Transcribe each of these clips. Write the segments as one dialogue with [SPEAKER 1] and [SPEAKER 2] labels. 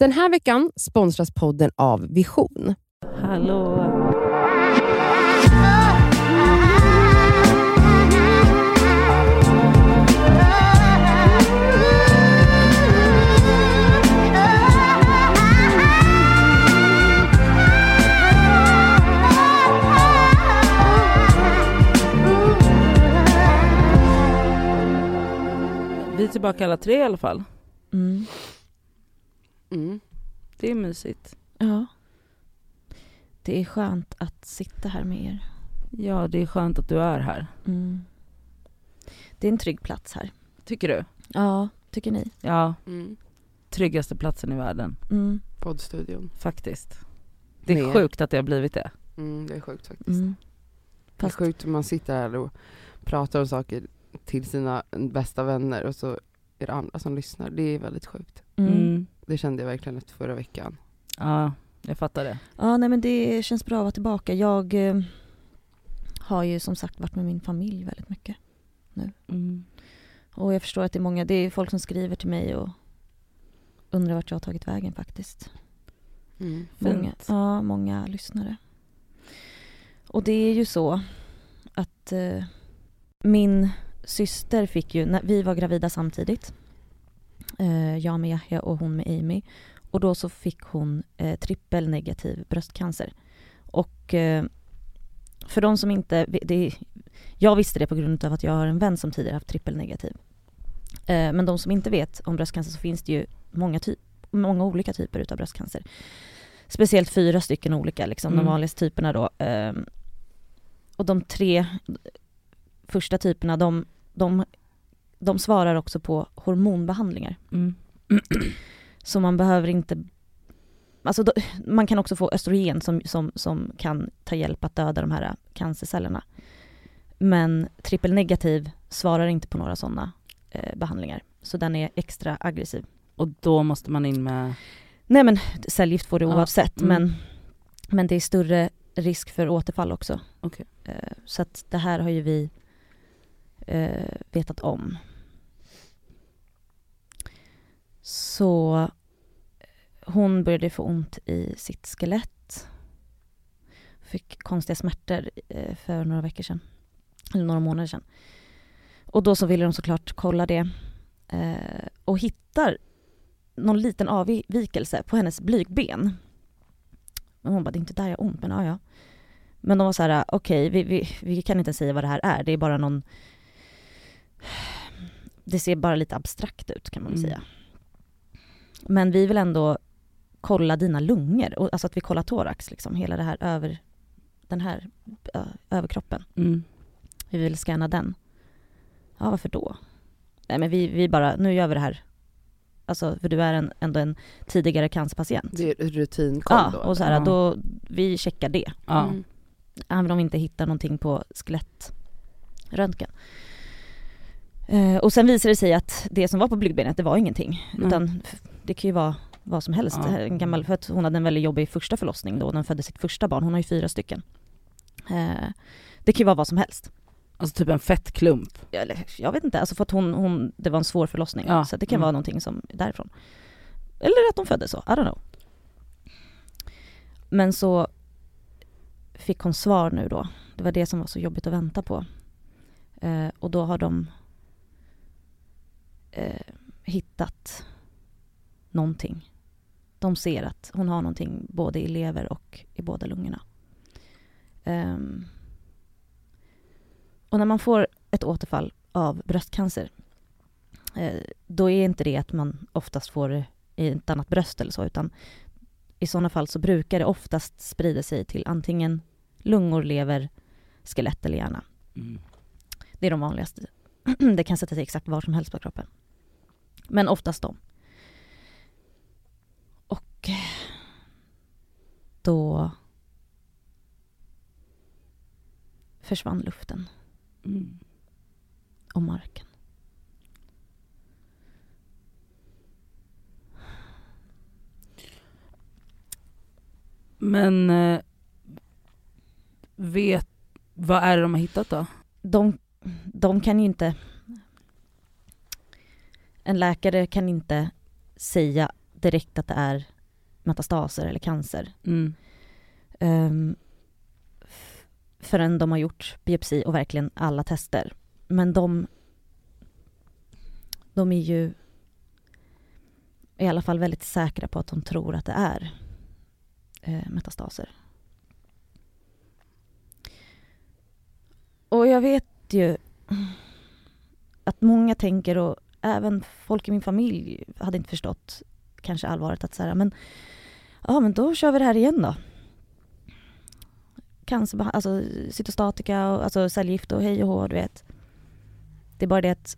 [SPEAKER 1] Den här veckan sponsras podden av Vision.
[SPEAKER 2] Hallå. Vi är tillbaka alla tre i alla fall.
[SPEAKER 3] Mm.
[SPEAKER 1] Mm.
[SPEAKER 2] Det är mysigt.
[SPEAKER 3] Ja. Det är skönt att sitta här med er.
[SPEAKER 2] Ja, det är skönt att du är här.
[SPEAKER 3] Mm. Det är en trygg plats här.
[SPEAKER 2] Tycker du?
[SPEAKER 3] Ja, tycker ni?
[SPEAKER 2] Ja,
[SPEAKER 1] Mm.
[SPEAKER 2] tryggaste platsen i världen.
[SPEAKER 3] Mm.
[SPEAKER 1] Poddstudion.
[SPEAKER 2] Faktiskt. Det är
[SPEAKER 1] Mer.
[SPEAKER 2] sjukt att det har blivit det.
[SPEAKER 1] Mm, det är sjukt faktiskt.
[SPEAKER 3] Mm.
[SPEAKER 1] Det är
[SPEAKER 3] Fast-
[SPEAKER 1] sjukt om man sitter här och pratar om saker till sina bästa vänner och så är det andra som lyssnar. Det är väldigt sjukt.
[SPEAKER 3] Mm.
[SPEAKER 2] Mm.
[SPEAKER 1] Det kände jag verkligen efter förra veckan.
[SPEAKER 2] Ja, jag fattar det.
[SPEAKER 3] Ja, nej men det känns bra att vara tillbaka. Jag eh, har ju som sagt varit med min familj väldigt mycket.
[SPEAKER 2] Mm.
[SPEAKER 3] Och jag förstår att det är många, det är folk som skriver till mig och undrar vart jag har tagit vägen faktiskt.
[SPEAKER 1] Mm.
[SPEAKER 3] Många, ja, många lyssnare. Och det är ju så att eh, min syster fick ju, när vi var gravida samtidigt, eh, jag med Yahya och hon med Amy, och då så fick hon eh, trippelnegativ bröstcancer. Och eh, för de som inte, det, jag visste det på grund av att jag har en vän som tidigare haft trippelnegativ. Eh, men de som inte vet om bröstcancer så finns det ju många, typ, många olika typer utav bröstcancer. Speciellt fyra stycken olika, liksom,
[SPEAKER 2] Mm.
[SPEAKER 3] de vanligaste typerna då. Och de tre första typerna, de, de, de svarar också på hormonbehandlingar.
[SPEAKER 2] Mm.
[SPEAKER 3] Så man behöver inte... Alltså då, man kan också få östrogen som, som, som kan ta hjälp att döda de här cancercellerna. Men trippelnegativ svarar inte på några sådana eh, behandlingar. Så den är extra aggressiv.
[SPEAKER 2] Och då måste man in med...
[SPEAKER 3] Nej men cellgift får du
[SPEAKER 2] Ja,
[SPEAKER 3] oavsett
[SPEAKER 2] mm.
[SPEAKER 3] men, men det är större risk för återfall också.
[SPEAKER 2] Okej.
[SPEAKER 3] Eh, så att det här har ju vi eh, vetat om. Så eh, hon började få ont i sitt skelett. Fick konstiga smärtor eh, för några veckor sedan. Eller några månader sedan. Och då så ville de såklart kolla det. Eh, och hittar någon liten avvikelse på hennes blygben. Men hon bara, det är inte där jag har ont, men ja, ja. Men de var så här, okej, vi, vi, vi kan inte säga vad det här är. Det är bara någon... Det ser bara lite abstrakt ut kan man
[SPEAKER 2] Mm.
[SPEAKER 3] säga. Men vi vill ändå kolla dina lungor, och, alltså att vi kollar thorax, liksom, hela det här över... Den här ö, överkroppen.
[SPEAKER 2] Mm.
[SPEAKER 3] Vi vill scanna den. Ja, varför då? Nej men vi, vi bara, nu gör vi det här. Alltså, för du är en, ändå en tidigare cancerpatient.
[SPEAKER 1] Det är rutinkoll
[SPEAKER 3] Ja,
[SPEAKER 1] då?
[SPEAKER 3] och så här,
[SPEAKER 2] Ja.
[SPEAKER 3] då, vi checkar det.
[SPEAKER 2] Ja.
[SPEAKER 1] Mm.
[SPEAKER 3] Även om vi inte hittar någonting på skelettröntgen. Eh, och sen visade det sig att det som var på blygdbenet, det var ingenting.
[SPEAKER 2] Nej.
[SPEAKER 3] Utan det kan ju vara vad som helst.
[SPEAKER 2] Ja.
[SPEAKER 3] Är En gammal, för att hon hade en väldigt jobbig första förlossning då, när hon födde sitt första barn. Hon har ju fyra stycken. Eh, det kan ju vara vad som helst.
[SPEAKER 2] Alltså typ en fettklump.
[SPEAKER 3] Eller, jag vet inte, alltså för att hon, hon, det var en svår förlossning.
[SPEAKER 2] Ja.
[SPEAKER 3] Så det kan
[SPEAKER 2] Mm.
[SPEAKER 3] vara någonting som är därifrån. Eller att de föddes så, I don't know. Men så fick hon svar nu då. Det var det som var så jobbigt att vänta på. Eh, och då har de eh, hittat någonting. De ser att hon har någonting både i lever och i båda lungorna. Ehm, och när man får ett återfall av bröstcancer eh, då är inte det att man oftast får det i ett annat bröst eller så utan i sådana fall så brukar det oftast sprida sig till antingen lungor, lever, skelett eller hjärna.
[SPEAKER 2] Mm.
[SPEAKER 3] Det är de vanligaste. Det kan sätta sig exakt var som helst på kroppen. Men oftast de. Och eh, då försvann luften
[SPEAKER 2] Mm.
[SPEAKER 3] och marken.
[SPEAKER 2] Men eh, vet, vad är det de har hittat då?
[SPEAKER 3] De, de kan ju inte... En läkare kan inte säga direkt att det är metastaser eller cancer.
[SPEAKER 2] Mm.
[SPEAKER 3] Um, förrän de har gjort biopsi och verkligen alla tester. Men de, de är ju i alla fall väldigt säkra på att de tror att det är eh, metastaser. Och jag vet ju att många tänker och även folk i min familj hade inte förstått kanske allvaret att säga men ja men då kör vi det här igen då. Cancer, alltså cytostatika och alltså cellgift och hej och hå, du vet. Det är bara det att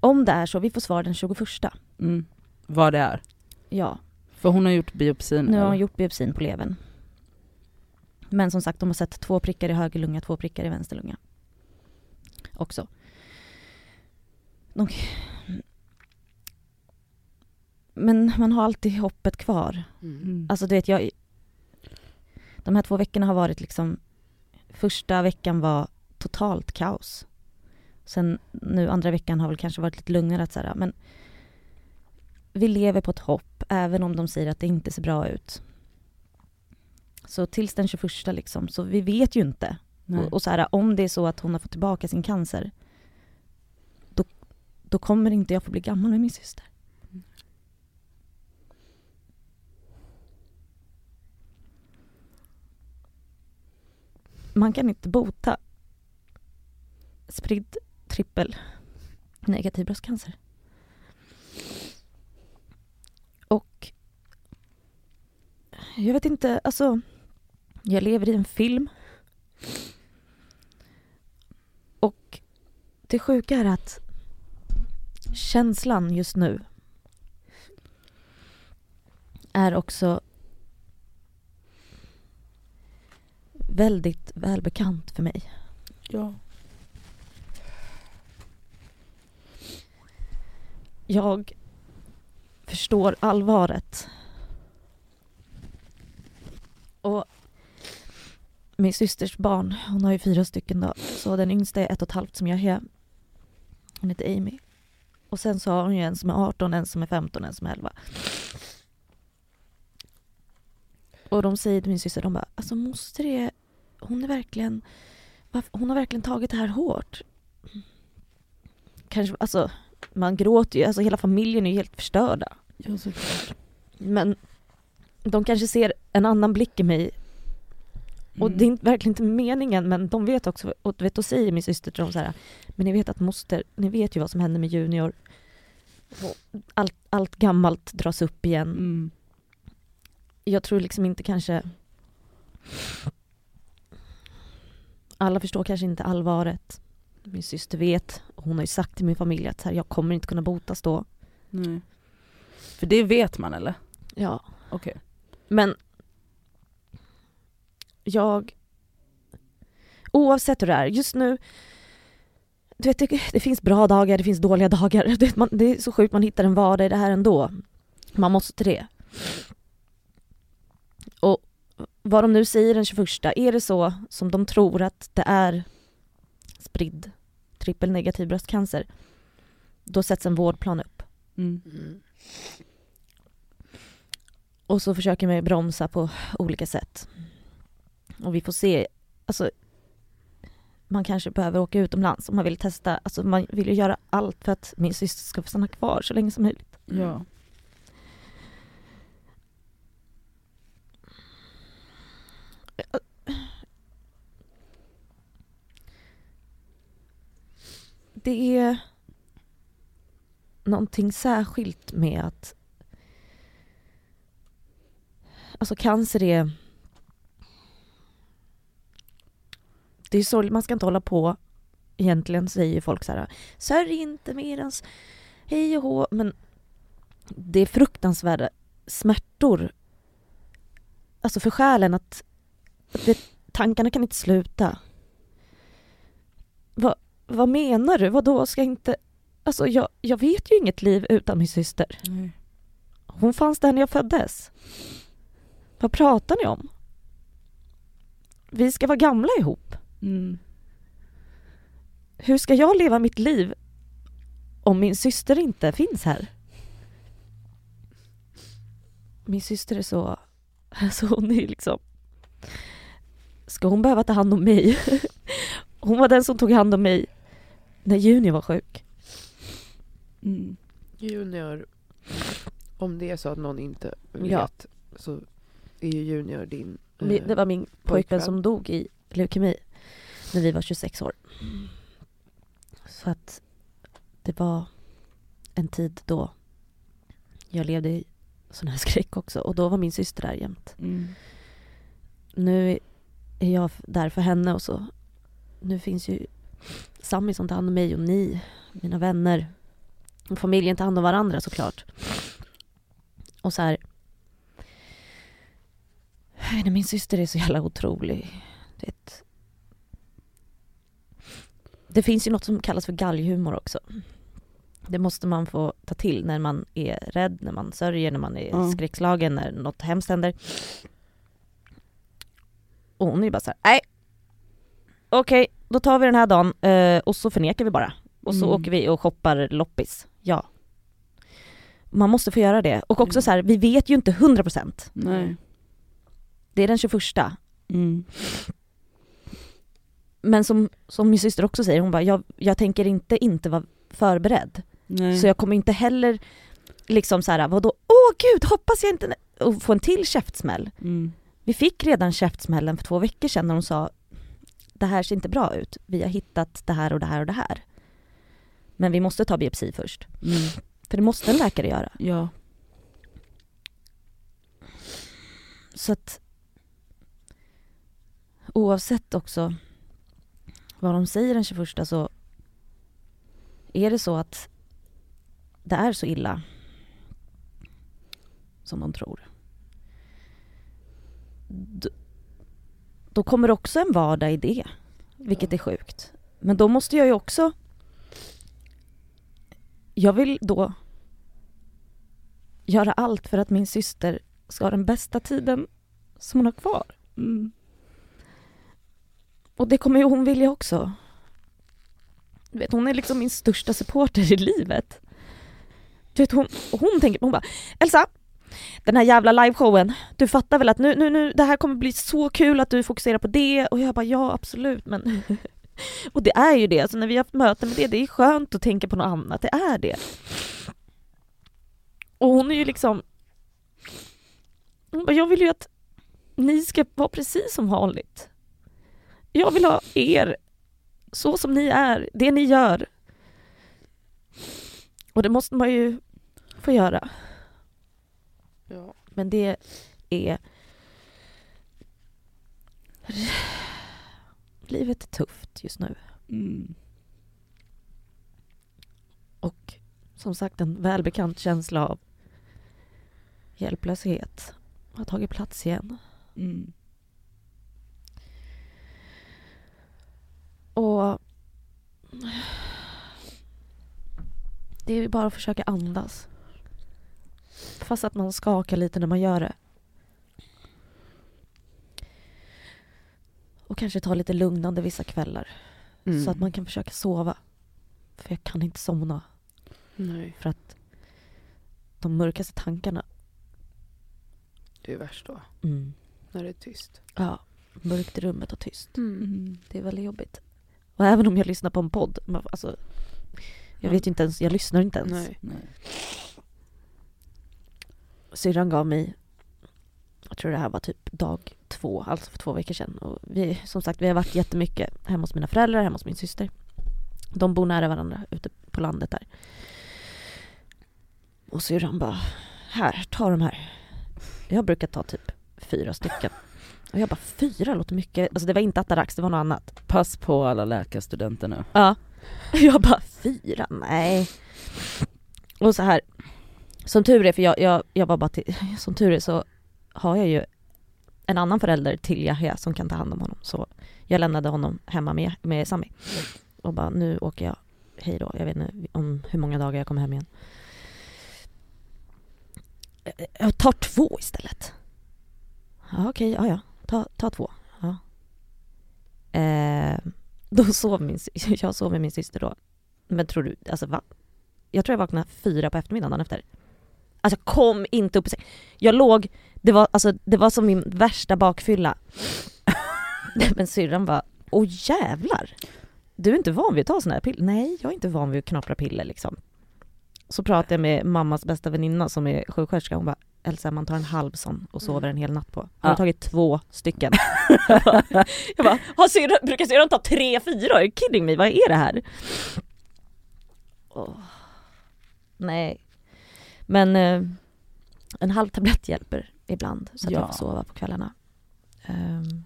[SPEAKER 3] om det är så, vi får svar den 21.
[SPEAKER 2] Mm. Vad det är.
[SPEAKER 3] Ja,
[SPEAKER 2] För hon har gjort biopsin.
[SPEAKER 3] nu har
[SPEAKER 2] eller?
[SPEAKER 3] hon gjort biopsin på levern. Men som sagt, de har sett två prickar i höger lunga, två prickar i vänster lunga. Också. De... Men man har alltid hoppet kvar.
[SPEAKER 1] Mm.
[SPEAKER 2] Mm.
[SPEAKER 3] Alltså du vet, jag... De här två veckorna har varit liksom... Första veckan var totalt kaos. Sen nu andra veckan har väl kanske varit lite lugnare att säga, men vi lever på ett hopp, även om de säger att det inte ser bra ut. Så tills den 21 liksom, så vi vet ju inte. Och, och så här, om det är så att hon har fått tillbaka sin cancer, då kommer inte jag få bli gammal med min syster. Man kan inte bota spridd trippel negativ bröstcancer. Och jag vet inte, alltså jag lever i en film. Och det sjuka är att känslan just nu är också väldigt välbekant för mig.
[SPEAKER 2] Ja.
[SPEAKER 3] Jag förstår allvaret. Och min systers barn, hon har ju fyra stycken då, så den yngsta är ett och ett halvt som jag är. Hon heter Amy. Och sen så har hon ju en som är 18, en som är 15, en som är 11. Och de säger till min syster, de bara, alltså moster är, hon är verkligen, hon har verkligen tagit det här hårt. Kanske, alltså man gråter ju, alltså hela familjen är ju helt förstörda.
[SPEAKER 2] ja, såklart.
[SPEAKER 3] Men de kanske ser en annan blick i mig och
[SPEAKER 2] Mm.
[SPEAKER 3] det är verkligen inte meningen men de vet också, och vet, då säger min syster till dem så här, men ni vet att moster, ni vet ju vad som händer med Junior. Allt, allt gammalt dras upp igen.
[SPEAKER 2] Mm.
[SPEAKER 3] Jag tror liksom inte kanske alla förstår kanske inte allvaret. Min syster vet, hon har ju sagt till min familj att här, jag kommer inte kunna botas då.
[SPEAKER 2] Nej. För det vet man eller?
[SPEAKER 3] Ja.
[SPEAKER 2] Okej.
[SPEAKER 3] Men jag... Oavsett hur det är, just nu... Du vet, det, det finns bra dagar, det finns dåliga dagar. Man, det är så sjukt, man hittar en vardag i det här ändå. Man måste det. Och vad de nu säger den 21, är det så som de tror att det är spridd trippelnegativ bröstcancer, då sätts en vårdplan upp.
[SPEAKER 2] Mm.
[SPEAKER 1] Mm.
[SPEAKER 3] Och så försöker man bromsa på olika sätt. Och vi får se, alltså man kanske behöver åka utomlands om man vill testa, alltså man vill ju göra allt för att min syster ska få stanna kvar så länge som möjligt.
[SPEAKER 2] Ja.
[SPEAKER 3] Det är någonting särskilt med att Alltså cancer är Det är sorgligt, man ska inte hålla på Egentligen säger folk så här Sörj inte medans hej och hå men Det är fruktansvärda smärtor Alltså för själen att, det, tankarna kan inte sluta Va, Vad menar du? Vad då ska jag inte Alltså jag, jag vet ju inget liv utan min syster
[SPEAKER 2] Nej.
[SPEAKER 3] hon fanns där när jag föddes. Vad pratar ni om? Vi ska vara gamla ihop.
[SPEAKER 2] Mm.
[SPEAKER 3] Hur ska jag leva mitt liv om min syster inte finns här? min syster är så, alltså hon är liksom, ska hon behöva ta hand om mig? Hon var den som tog hand om mig när Juni var sjuk.
[SPEAKER 2] Mm.
[SPEAKER 1] Junior, om det är så att någon inte vet
[SPEAKER 3] Ja.
[SPEAKER 1] så är ju Junior din eh,
[SPEAKER 3] Det var min pojkvän
[SPEAKER 1] pojkvän.
[SPEAKER 3] som dog i leukemi när vi var 26 år. Så att det var en tid då jag levde i sån här skräck också och då var min syster där jämt.
[SPEAKER 2] Mm.
[SPEAKER 3] Nu är jag där för henne och så. Nu finns ju Sami som tar hand om mig och ni, mina vänner. Och familjen tar hand om varandra såklart. Och så här. Jag vet inte, Min syster är så jävla otrolig. du Vet. Det finns ju något som kallas för galghumor också. Det måste man få ta till när man är rädd, när man sörjer, när man är
[SPEAKER 2] Ja.
[SPEAKER 3] skräckslagen, när något hemskt händer. Och hon är ju bara så här, nej. Okej, då tar vi den här dagen eh, och så förnekar vi bara. Och så
[SPEAKER 2] Mm.
[SPEAKER 3] åker vi och shoppar loppis. Ja. Man måste få göra det. Och också
[SPEAKER 2] Mm.
[SPEAKER 3] så här, vi vet ju inte 100%.
[SPEAKER 2] Nej.
[SPEAKER 3] Det är den 21.
[SPEAKER 2] Mm.
[SPEAKER 3] Men som, som min syster också säger, hon bara, jag, jag tänker inte inte vara förberedd.
[SPEAKER 2] Nej.
[SPEAKER 3] Så jag kommer inte heller liksom så här, vadå, åh gud, hoppas jag inte och få en till käftsmäll.
[SPEAKER 2] Mm.
[SPEAKER 3] Vi fick redan käftsmällen för två veckor sedan när de sa det här ser inte bra ut. Vi har hittat det här och det här och det här. Men vi måste ta biopsi först.
[SPEAKER 2] Mm.
[SPEAKER 3] För det måste en läkare göra.
[SPEAKER 2] Ja.
[SPEAKER 3] Så att oavsett också vad de säger den 21 så är det så att det är så illa som de tror. D- Då kommer också en vardag i det, vilket är sjukt. Men då måste jag ju också... Jag vill då göra allt för att min syster ska ha den bästa tiden som hon har kvar.
[SPEAKER 2] Mm.
[SPEAKER 3] Och det kommer ju hon vilja också. Du vet, hon är liksom min största supporter i livet. Du vet, hon, hon tänker, hon bara Elsa, den här jävla liveshowen, du fattar väl att nu, nu, nu, det här kommer bli så kul att du fokuserar på det och jag bara ja absolut men och det är ju det, alltså när vi har haft möten med det, det är skönt att tänka på något annat, det är det. Och hon är ju liksom hon bara, jag vill ju att ni ska vara precis som vanligt. Jag vill ha er så som ni är, det ni gör. Och det måste man ju få göra.
[SPEAKER 1] Ja.
[SPEAKER 3] Men det är... Livet är tufft just nu.
[SPEAKER 2] Mm.
[SPEAKER 3] Och som sagt en välbekant känsla av hjälplöshet har tagit plats igen.
[SPEAKER 2] Mm.
[SPEAKER 3] Och det är ju bara att försöka andas. Fast att man skakar lite när man gör det. Och kanske ta lite lugnande vissa kvällar.
[SPEAKER 1] Mm.
[SPEAKER 3] Så att man kan försöka sova. För jag kan inte somna.
[SPEAKER 1] Nej,
[SPEAKER 3] För att de mörkaste tankarna.
[SPEAKER 1] det är värst då.
[SPEAKER 3] Mm.
[SPEAKER 1] När det är tyst.
[SPEAKER 3] Ja, mörkt i rummet och tyst.
[SPEAKER 2] Mm.
[SPEAKER 3] Det är väldigt jobbigt. Och även om jag lyssnar på en podd. Alltså, jag vet ju inte ens, jag lyssnar inte ens.
[SPEAKER 1] Nej.
[SPEAKER 2] Nej.
[SPEAKER 3] Syrran gav mig, jag tror det här var typ dag två, alltså för två veckor sedan. Och vi, som sagt, vi har varit jättemycket hemma hos mina föräldrar, hemma hos min syster. De bor nära varandra ute på landet där. Och syrran bara, här, ta de här. Jag brukar ta typ fyra stycken. Och jag bara, fyra låter mycket. Alltså det var inte Atarax, det var något annat.
[SPEAKER 2] Pass på alla läkarstudenter nu.
[SPEAKER 3] Ja. Jag bara, fyra? Nej. Och så här, som tur är, för jag, jag, jag var bara till, som tur är så har jag ju en annan förälder till Yahya som kan ta hand om honom. Så jag lämnade honom hemma med, med Sami. Och bara, nu åker jag, hej då, jag vet inte om hur många dagar jag kommer hem igen. Jag tar två istället. Ja, okej, ja, ja, ta, ta två. Ja. Eh, då sov min, jag sov med min syster då. Men tror du, alltså va? Jag tror jag vaknade fyra på eftermiddagen dagen efter. Alltså kom inte upp i säng. Jag låg, det var, alltså, det var som min värsta bakfylla. Men syrran bara, åh jävlar. Du är inte van vid att ta sådana här piller? Nej, jag är inte van vid att knapra piller liksom. Så pratade jag med mammas bästa väninna som är sjuksköterska, hon bara Elsa man tar en halv sån och sover en hel natt på. Jag har
[SPEAKER 2] Ja.
[SPEAKER 3] tagit två stycken. jag bara, har syrran, brukar syrran ta tre, fyra? Are you kidding me? Vad är det här? Åh. Nej. Men eh, en halv tablett hjälper ibland så att
[SPEAKER 2] Ja.
[SPEAKER 3] jag får sova på kvällarna. Ehm.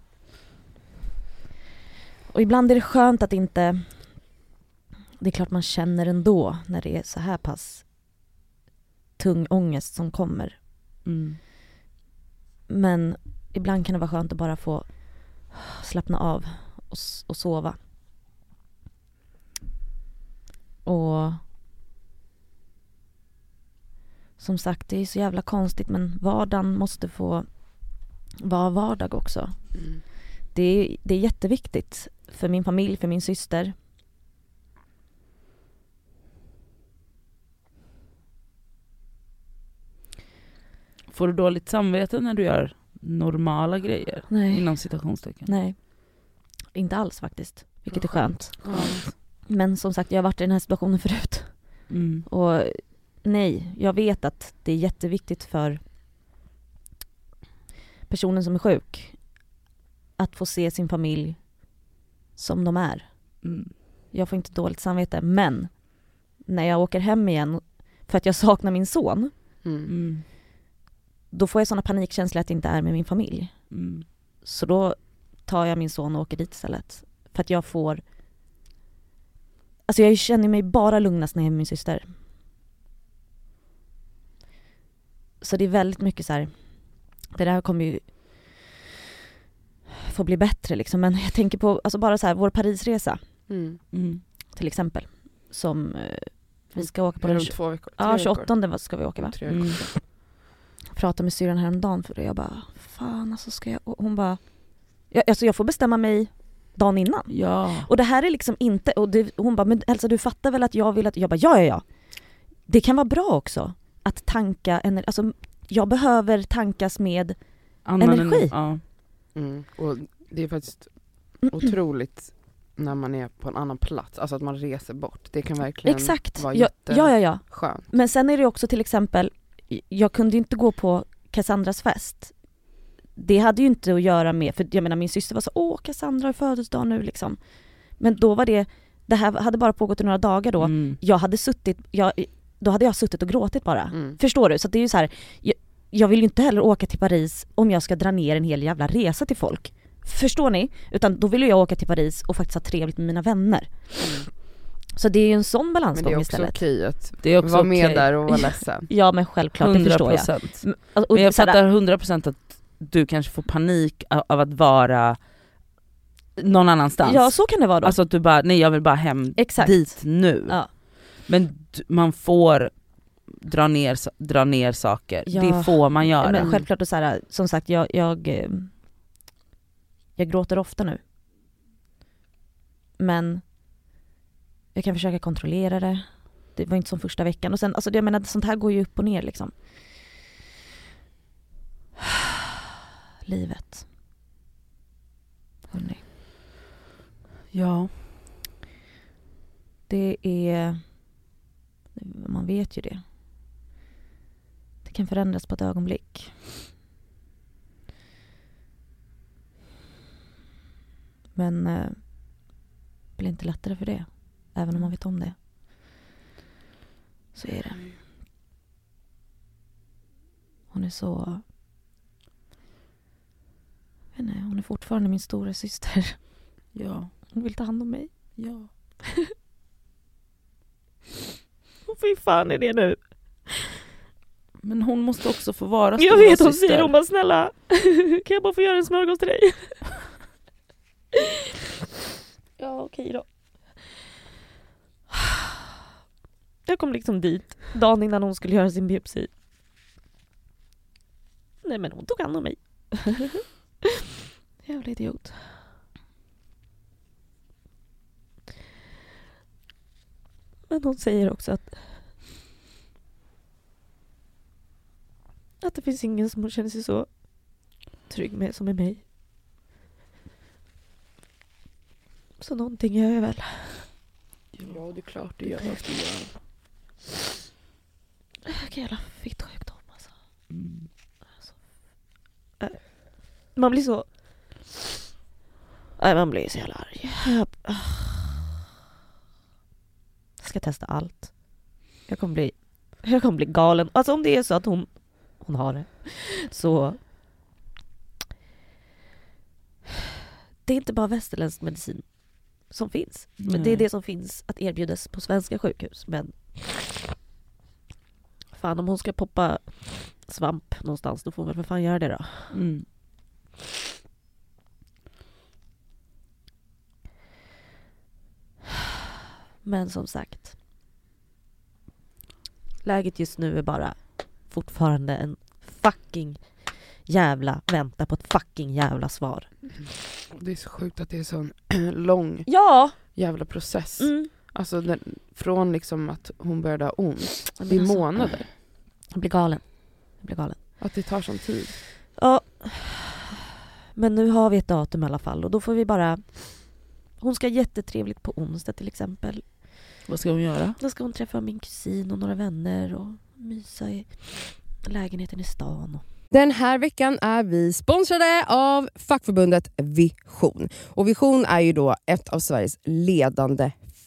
[SPEAKER 3] och ibland är det skönt att inte... Det är klart man känner ändå när det är så här pass tung ångest som kommer.
[SPEAKER 2] Mm.
[SPEAKER 3] Men ibland kan det vara skönt att bara få slappna av och, och sova. Och som sagt, det är så jävla konstigt men vardagen måste få vara vardag också.
[SPEAKER 1] Mm.
[SPEAKER 3] Det är, det är jätteviktigt för min familj, för min syster.
[SPEAKER 2] Får du dåligt samvete när du gör normala grejer?
[SPEAKER 3] Nej,
[SPEAKER 2] Inom citationstecken.
[SPEAKER 3] nej. Inte alls faktiskt, vilket är skönt. Men som sagt, jag har varit i den här situationen förut.
[SPEAKER 2] Mm.
[SPEAKER 3] Och nej, jag vet att det är jätteviktigt för personen som är sjuk att få se sin familj som de är.
[SPEAKER 2] Mm.
[SPEAKER 3] Jag får inte dåligt samvete, men när jag åker hem igen för att jag saknar min son,
[SPEAKER 1] Mm.
[SPEAKER 2] Mm.
[SPEAKER 3] då får jag såna panikkänslor att jag inte är med min familj.
[SPEAKER 2] Mm.
[SPEAKER 3] Så då tar jag min son och åker dit istället. För att jag får... Alltså jag känner mig bara lugnast när jag är med min syster. Så det är väldigt mycket så här. Det där kommer ju få bli bättre liksom. Men jag tänker på, alltså bara så här, vår Parisresa
[SPEAKER 1] Mm.
[SPEAKER 2] Mm.
[SPEAKER 3] till exempel. Som eh, vi ska åka på
[SPEAKER 1] det
[SPEAKER 3] den...
[SPEAKER 1] två veckor?
[SPEAKER 3] Ja,
[SPEAKER 1] Tre veckor?
[SPEAKER 3] 28 ska vi åka va?
[SPEAKER 1] Tre veckor.
[SPEAKER 3] Pratade med syrran häromdagen för det. Jag bara, fan alltså ska jag... och Hon bara, jag, alltså jag får bestämma mig dagen innan.
[SPEAKER 2] Ja.
[SPEAKER 3] Och det här är liksom inte, och det, hon bara, men Elsa du fattar väl att jag vill att, jag bara ja ja ja. Det kan vara bra också att tanka energi, alltså jag behöver tankas med,
[SPEAKER 2] Annan
[SPEAKER 3] Energi.
[SPEAKER 2] Ja.
[SPEAKER 1] Mm. Och det är faktiskt otroligt när man är på en annan plats, alltså att man reser bort. Det kan verkligen
[SPEAKER 3] exakt.
[SPEAKER 1] vara
[SPEAKER 3] Ja, ja ja ja.
[SPEAKER 1] jätteskönt.
[SPEAKER 3] Men sen är det också till exempel, jag kunde inte gå på Cassandras fest. Det hade ju inte att göra med, för jag menar min syster var så åh Cassandra har födelsedag nu liksom. Men då var det, det här hade bara pågått i några dagar då.
[SPEAKER 2] Mm.
[SPEAKER 3] Jag hade suttit, jag, då hade jag suttit och gråtit bara.
[SPEAKER 1] Mm.
[SPEAKER 3] Förstår du? Så det är ju så här, jag, jag vill ju inte heller åka till Paris om jag ska dra ner en hel jävla resa till folk. Förstår ni? Utan då vill jag åka till Paris och faktiskt ha trevligt med mina vänner.
[SPEAKER 1] Mm.
[SPEAKER 3] Så det är ju en sån
[SPEAKER 1] Men det
[SPEAKER 3] balansgång
[SPEAKER 1] är också
[SPEAKER 3] istället.
[SPEAKER 1] okej att
[SPEAKER 2] Det är också
[SPEAKER 1] vara med där och vara ledsen.
[SPEAKER 3] Ja men självklart, det förstår jag.
[SPEAKER 2] 100%.
[SPEAKER 3] M- och- och
[SPEAKER 2] Men jag fattar 100% att du kanske får panik av att vara någon annanstans.
[SPEAKER 3] Ja så kan det vara då.
[SPEAKER 2] Alltså att du bara, nej jag vill bara hem
[SPEAKER 3] Exakt.
[SPEAKER 2] dit nu.
[SPEAKER 3] Ja.
[SPEAKER 2] Men man får dra ner, dra ner saker,
[SPEAKER 3] Ja,
[SPEAKER 2] det får man göra.
[SPEAKER 3] Men självklart och så här, som sagt jag, jag, eh, jag gråter ofta nu. Men jag kan försöka kontrollera det. Det var inte som första veckan. Och sen, alltså jag menar, sånt här går ju upp och ner liksom. Livet. Hörrni.
[SPEAKER 2] Ja.
[SPEAKER 3] Det är... Man vet ju det. Det kan förändras på ett ögonblick. Men eh, det blir inte lättare för det. Även om man vet om det. Så är det. Hon är så... Jag vet inte, hon är fortfarande min stora syster.
[SPEAKER 2] Ja.
[SPEAKER 3] Hon vill ta hand om mig.
[SPEAKER 2] Ja.
[SPEAKER 3] Och fy fan är det nu?
[SPEAKER 2] Men hon måste också få vara
[SPEAKER 3] Jag vet, hon
[SPEAKER 2] storasyster.
[SPEAKER 3] säger hon bara snälla, kan jag bara få göra en smörgås till dig? ja okej då. Jag kom liksom dit dagen innan hon skulle göra sin biopsi. Nej men hon tog hand om mig. Jävla idiot. Men hon säger också att Att det finns ingen som hon känner sig så trygg med som är mig. Så någonting gör jag väl.
[SPEAKER 1] Ja, det är klart det gör. Jag göra?
[SPEAKER 3] Vilken jävla fittsjukdom alltså.
[SPEAKER 2] Mm.
[SPEAKER 3] Man blir så... Nej, man blir så jävla arg. Jag jag ska testa allt. Jag kommer bli, jag kommer bli galen. Alltså om det är så att hon, hon har det, så... Det är inte bara västerländsk medicin som finns. Men det är det som finns att erbjudas på svenska sjukhus. Men fan om hon ska poppa svamp någonstans, då får hon väl för fan göra det då.
[SPEAKER 2] Mm.
[SPEAKER 3] Men som sagt. Läget just nu är bara fortfarande en fucking jävla vänta på ett fucking jävla svar.
[SPEAKER 1] Det är så sjukt att det är sån lång
[SPEAKER 3] Ja!
[SPEAKER 1] jävla process.
[SPEAKER 3] Mm.
[SPEAKER 1] Alltså den, från liksom att hon började ha ont, det är
[SPEAKER 3] alltså,
[SPEAKER 1] månader.
[SPEAKER 3] Jag blir galen. Jag blir galen.
[SPEAKER 1] Att det tar sån tid.
[SPEAKER 3] Ja. Men nu har vi ett datum i alla fall och då får vi bara... Hon ska ha jättetrevligt på onsdag till exempel.
[SPEAKER 2] Vad ska hon göra?
[SPEAKER 3] Då ska hon träffa min kusin och några vänner och mysa i lägenheten i stan. Och...
[SPEAKER 4] Den här veckan är vi sponsrade av fackförbundet Vision. Och Vision är ju då ett av Sveriges ledande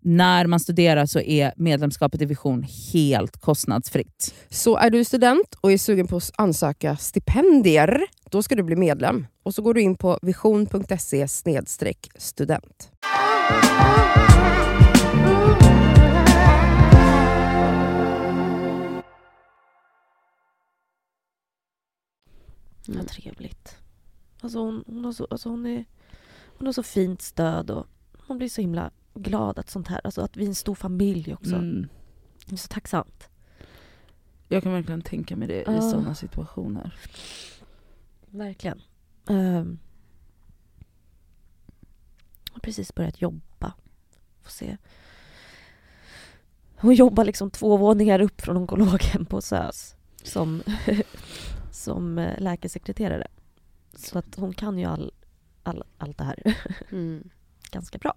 [SPEAKER 2] när man studerar så är medlemskapet i Vision helt kostnadsfritt.
[SPEAKER 4] Så är du student och är sugen på att ansöka stipendier, då ska du bli medlem. Och så går du in på vision.se student.
[SPEAKER 1] Mm.
[SPEAKER 3] Vad trevligt. Alltså hon, hon, har så, alltså hon, är, hon har så fint stöd och hon blir så himla glad att sånt här, alltså att vi är en stor familj också.
[SPEAKER 2] Mm.
[SPEAKER 3] Det är så tacksamt.
[SPEAKER 2] Jag kan verkligen tänka mig det i
[SPEAKER 3] Ja.
[SPEAKER 2] sådana situationer.
[SPEAKER 3] Verkligen. Um, jag har precis börjat jobba. Får se. Hon jobbar liksom två våningar upp från onkologen på SÖS som, som eh, läkarsekreterare. Så att hon kan ju all, all, allt det här
[SPEAKER 1] Mm.
[SPEAKER 3] ganska bra.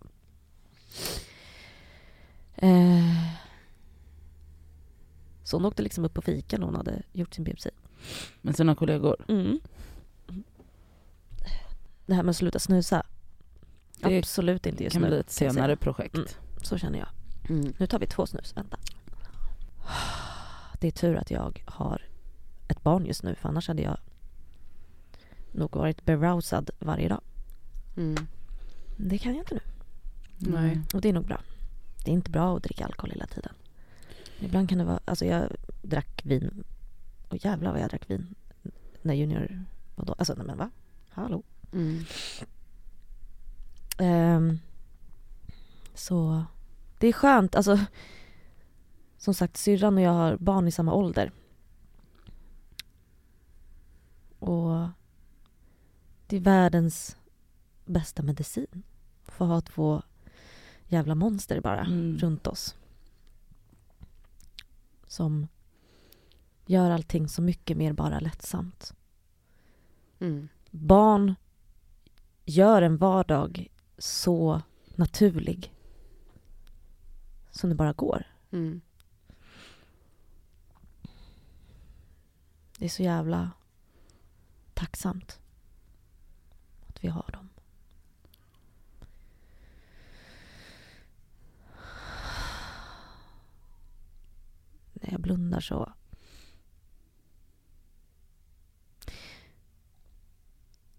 [SPEAKER 3] Eh, så hon åkte liksom upp på fika när hon hade gjort sin biopsi.
[SPEAKER 2] Med sina kollegor.
[SPEAKER 3] Mm. Det här med att sluta snusa.
[SPEAKER 2] Det
[SPEAKER 3] Absolut inte just nu.
[SPEAKER 2] bli ett
[SPEAKER 3] kan jag säga.
[SPEAKER 2] senare projekt.
[SPEAKER 3] Mm. Så känner jag.
[SPEAKER 1] Mm.
[SPEAKER 3] Nu tar vi två snus. Vänta. Det är tur att jag har ett barn just nu för annars hade jag nog varit berousad varje dag.
[SPEAKER 1] Mm.
[SPEAKER 3] Det kan jag inte nu.
[SPEAKER 1] Nej.
[SPEAKER 3] Och det är nog bra. Det är inte bra att dricka alkohol hela tiden. Ibland kan det vara, alltså jag drack vin. Och jävlar vad jag drack vin. När Junior var då. Alltså nej men va? Hallå?
[SPEAKER 1] Mm.
[SPEAKER 3] Ehm, så det är skönt. Alltså, som sagt, syrran och jag har barn i samma ålder. Och det är världens bästa medicin. Få ha två jävla monster bara
[SPEAKER 2] Mm.
[SPEAKER 3] runt oss. Som gör allting så mycket mer bara lättsamt.
[SPEAKER 1] Mm.
[SPEAKER 3] Barn gör en vardag så naturlig som det bara går.
[SPEAKER 1] Mm.
[SPEAKER 3] Det är så jävla tacksamt att vi har dem. När jag blundar så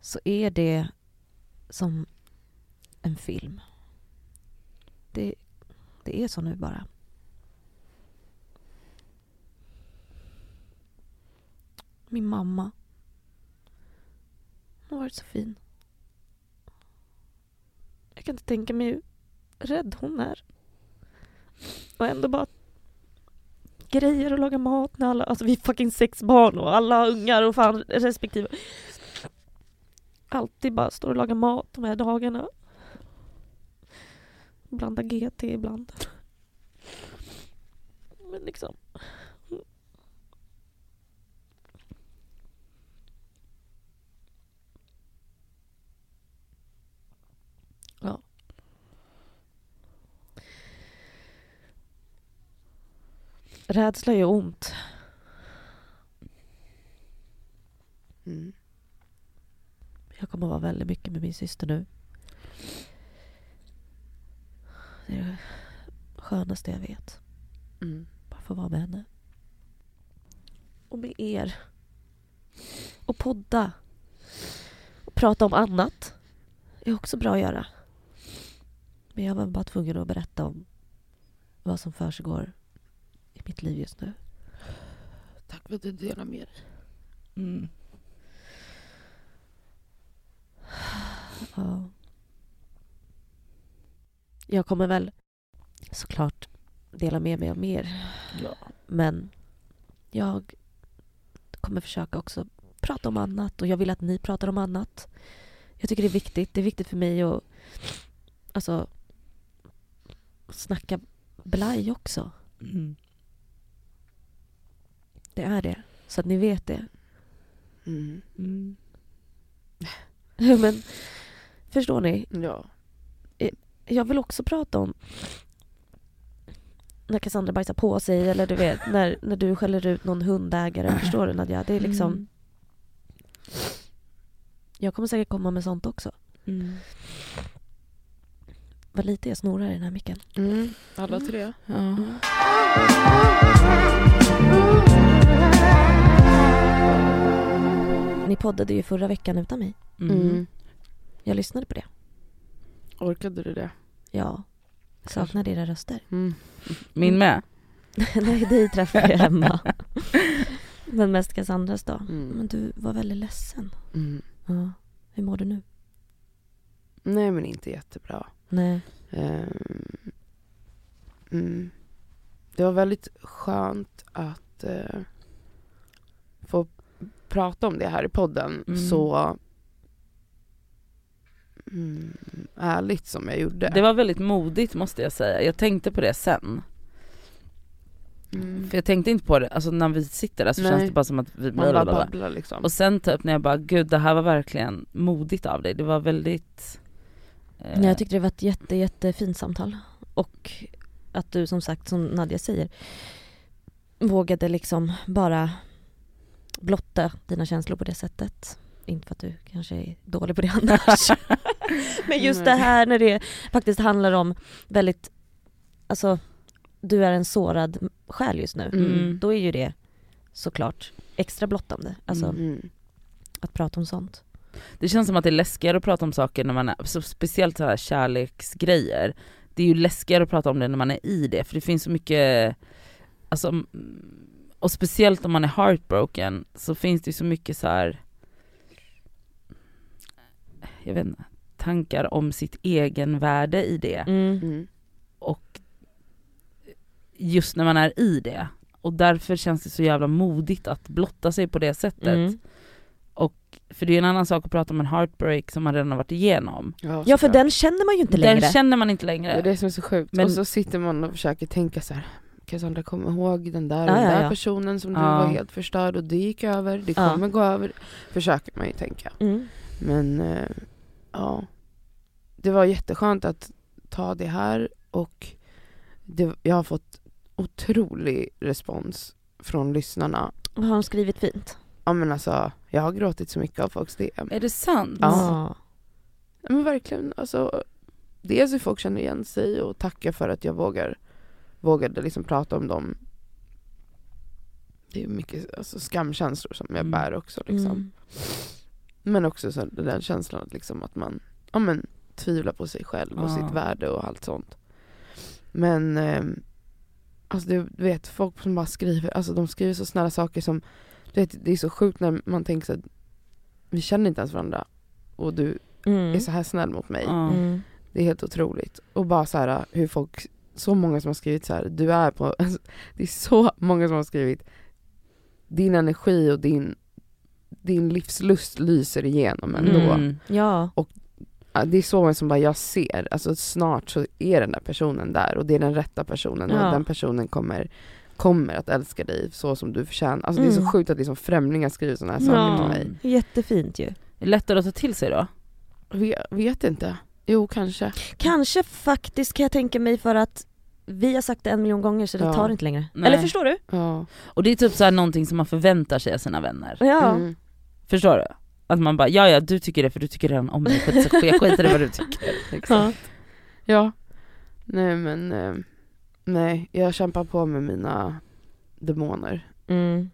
[SPEAKER 3] så är det som en film. Det, det är så nu bara. Min mamma. Hon har varit så fin. Jag kan inte tänka mig hur rädd hon är. Och ändå bara grejer och laga mat när alla, alltså vi är fucking sex barn och alla har ungar och fan respektive. Alltid bara står och lagar mat de här dagarna. Blanda GT ibland. Men liksom. Ja. Rädsla gör ont.
[SPEAKER 1] Mm.
[SPEAKER 3] Jag kommer att vara väldigt mycket med min syster nu. Det är det skönaste jag vet.
[SPEAKER 1] Mm.
[SPEAKER 3] Bara få vara med henne. Och med er. Och podda. Och prata om annat. är också bra att göra. Men jag var bara tvungen att berätta om vad som försiggår mitt liv just nu.
[SPEAKER 1] Tack för att du delar med dig.
[SPEAKER 2] Mm.
[SPEAKER 3] Ja. Jag kommer väl såklart dela med mig av mer.
[SPEAKER 2] Ja.
[SPEAKER 3] Men jag kommer försöka också prata om annat och jag vill att ni pratar om annat. Jag tycker det är viktigt. Det är viktigt för mig att alltså, snacka blaj också.
[SPEAKER 2] Mm.
[SPEAKER 3] Det är det. Så att ni vet det.
[SPEAKER 1] Mm.
[SPEAKER 2] Mm.
[SPEAKER 3] Men förstår ni?
[SPEAKER 1] Ja.
[SPEAKER 3] Jag vill också prata om när Cassandra bajsar på sig eller du vet när, när du skäller ut någon hundägare. Förstår du Nadja? Det är liksom,
[SPEAKER 2] Mm.
[SPEAKER 3] jag kommer säkert komma med sånt också.
[SPEAKER 2] Mm.
[SPEAKER 3] Vad lite jag snorar i den här micken.
[SPEAKER 1] Mm. Alla tre.
[SPEAKER 2] Ja.
[SPEAKER 3] Ni poddade ju förra veckan utan mig.
[SPEAKER 2] Mm.
[SPEAKER 1] Mm.
[SPEAKER 3] Jag lyssnade på det.
[SPEAKER 1] Orkade du det?
[SPEAKER 3] Ja. Saknade era röster.
[SPEAKER 1] Mm.
[SPEAKER 2] Min med.
[SPEAKER 3] Nej, dig träffade jag hemma. Men mest Cassandras då.
[SPEAKER 1] Mm.
[SPEAKER 3] Men du var väldigt ledsen.
[SPEAKER 1] Mm.
[SPEAKER 3] Ja. Hur mår du nu?
[SPEAKER 1] Nej men inte jättebra.
[SPEAKER 3] Nej.
[SPEAKER 1] Mm. Det var väldigt skönt att få prata om det här i podden
[SPEAKER 2] Mm.
[SPEAKER 1] så mm, ärligt som jag gjorde.
[SPEAKER 2] Det var väldigt modigt måste jag säga. Jag tänkte på det sen.
[SPEAKER 1] mm.
[SPEAKER 2] För jag tänkte inte på det, alltså när vi sitter där så
[SPEAKER 1] Nej.
[SPEAKER 2] känns det bara som att vi
[SPEAKER 1] Man bara
[SPEAKER 2] blablabla.
[SPEAKER 1] babblar liksom.
[SPEAKER 2] Och sen typ när jag bara, gud det här var verkligen modigt av dig. Det var väldigt... eh,
[SPEAKER 3] Nej, jag tyckte det var ett jätte, jättefint samtal. Och att du som sagt, som Nadja säger, vågade liksom bara blotta dina känslor på det sättet. Inte för att du kanske är dålig på det annars. Men just det här när det faktiskt handlar om väldigt, alltså du är en sårad själ just nu.
[SPEAKER 2] Mm.
[SPEAKER 3] Då är ju det såklart extra blottande. Alltså
[SPEAKER 1] Mm.
[SPEAKER 3] att prata om sånt.
[SPEAKER 2] Det känns som att det är läskigare att prata om saker när man är, så speciellt så här kärleksgrejer. Det är ju läskigare att prata om det när man är i det, för det finns så mycket, alltså, mm, och speciellt om man är heartbroken så finns det ju så mycket så här. jag vet inte, tankar om sitt egen värde i det.
[SPEAKER 3] Mm.
[SPEAKER 1] Mm.
[SPEAKER 2] Och just när man är i det. Och därför känns det så jävla modigt att blotta sig på det sättet.
[SPEAKER 3] Mm.
[SPEAKER 2] Och, för det är en annan sak att prata om en heartbreak som man redan har varit igenom.
[SPEAKER 3] Ja för
[SPEAKER 1] såklart.
[SPEAKER 3] den känner man ju inte längre.
[SPEAKER 2] Den känner man inte
[SPEAKER 1] Det
[SPEAKER 2] längre.
[SPEAKER 1] är det som är så sjukt.
[SPEAKER 2] Men-
[SPEAKER 1] och så sitter man och försöker tänka så här. Cassandra kom ihåg den där,
[SPEAKER 3] Ja,
[SPEAKER 1] den
[SPEAKER 3] ja,
[SPEAKER 1] där
[SPEAKER 3] ja.
[SPEAKER 1] personen som du
[SPEAKER 2] Ja.
[SPEAKER 1] var helt förstörd och det gick över, det
[SPEAKER 3] Ja.
[SPEAKER 1] kommer gå över. Försöker man ju tänka.
[SPEAKER 3] Mm.
[SPEAKER 1] Men eh, ja, det var jätteskönt att ta det här och det, jag har fått otrolig respons från lyssnarna.
[SPEAKER 3] Vad har de skrivit fint?
[SPEAKER 1] Ja men alltså, jag har gråtit så mycket av folks DM.
[SPEAKER 2] Är det sant?
[SPEAKER 1] Ja. Ja, Men verkligen, alltså dels hur folk känner igen sig och tackar för att jag vågar, vågade liksom prata om dem. Det är mycket alltså, skamkänslor som jag
[SPEAKER 2] Mm.
[SPEAKER 1] bär också liksom.
[SPEAKER 3] Mm.
[SPEAKER 1] Men också så den känslan att, liksom att man ja, men, tvivlar på sig själv och
[SPEAKER 2] Ja.
[SPEAKER 1] sitt värde och allt sånt. Men ehm, alltså du vet folk som bara skriver, alltså de skriver så snälla saker som, du vet det är så sjukt när man tänker så att vi känner inte ens varandra och du
[SPEAKER 3] Mm.
[SPEAKER 1] är så här snäll mot mig.
[SPEAKER 3] Mm.
[SPEAKER 1] Det är helt otroligt. Och bara så här hur folk, så många som har skrivit så här, du är på, alltså, det är så många som har skrivit din energi och din, din livslust lyser igenom ändå.
[SPEAKER 2] Mm.
[SPEAKER 3] Ja.
[SPEAKER 1] Ja, Det är så många som bara, jag ser, alltså snart så är den där personen där och det är den rätta personen
[SPEAKER 3] Ja.
[SPEAKER 1] och den personen kommer, kommer att älska dig så som du förtjänar. Alltså det är så
[SPEAKER 3] Mm.
[SPEAKER 1] sjukt att liksom främlingar skriver sådana här saker
[SPEAKER 3] Ja.
[SPEAKER 1] till mig.
[SPEAKER 3] Jättefint ju.
[SPEAKER 2] Lättare att ta till sig då?
[SPEAKER 1] Vet, vet inte. Jo, kanske.
[SPEAKER 3] Kanske faktiskt kan jag tänka mig för att vi har sagt det en miljon gånger så det
[SPEAKER 1] Ja.
[SPEAKER 3] tar inte längre.
[SPEAKER 2] Nej.
[SPEAKER 3] Eller förstår du?
[SPEAKER 1] Ja.
[SPEAKER 2] Och det är typ så här någonting som man förväntar sig av sina vänner.
[SPEAKER 3] Ja.
[SPEAKER 1] Mm.
[SPEAKER 2] Förstår du? Att man bara, ja ja du tycker det för du tycker redan om mig, skit, så jag skiter i vad du tycker. Liksom.
[SPEAKER 3] Ja.
[SPEAKER 1] Ja. Nej men, eh, nej jag kämpar på med mina demoner.
[SPEAKER 3] Mm.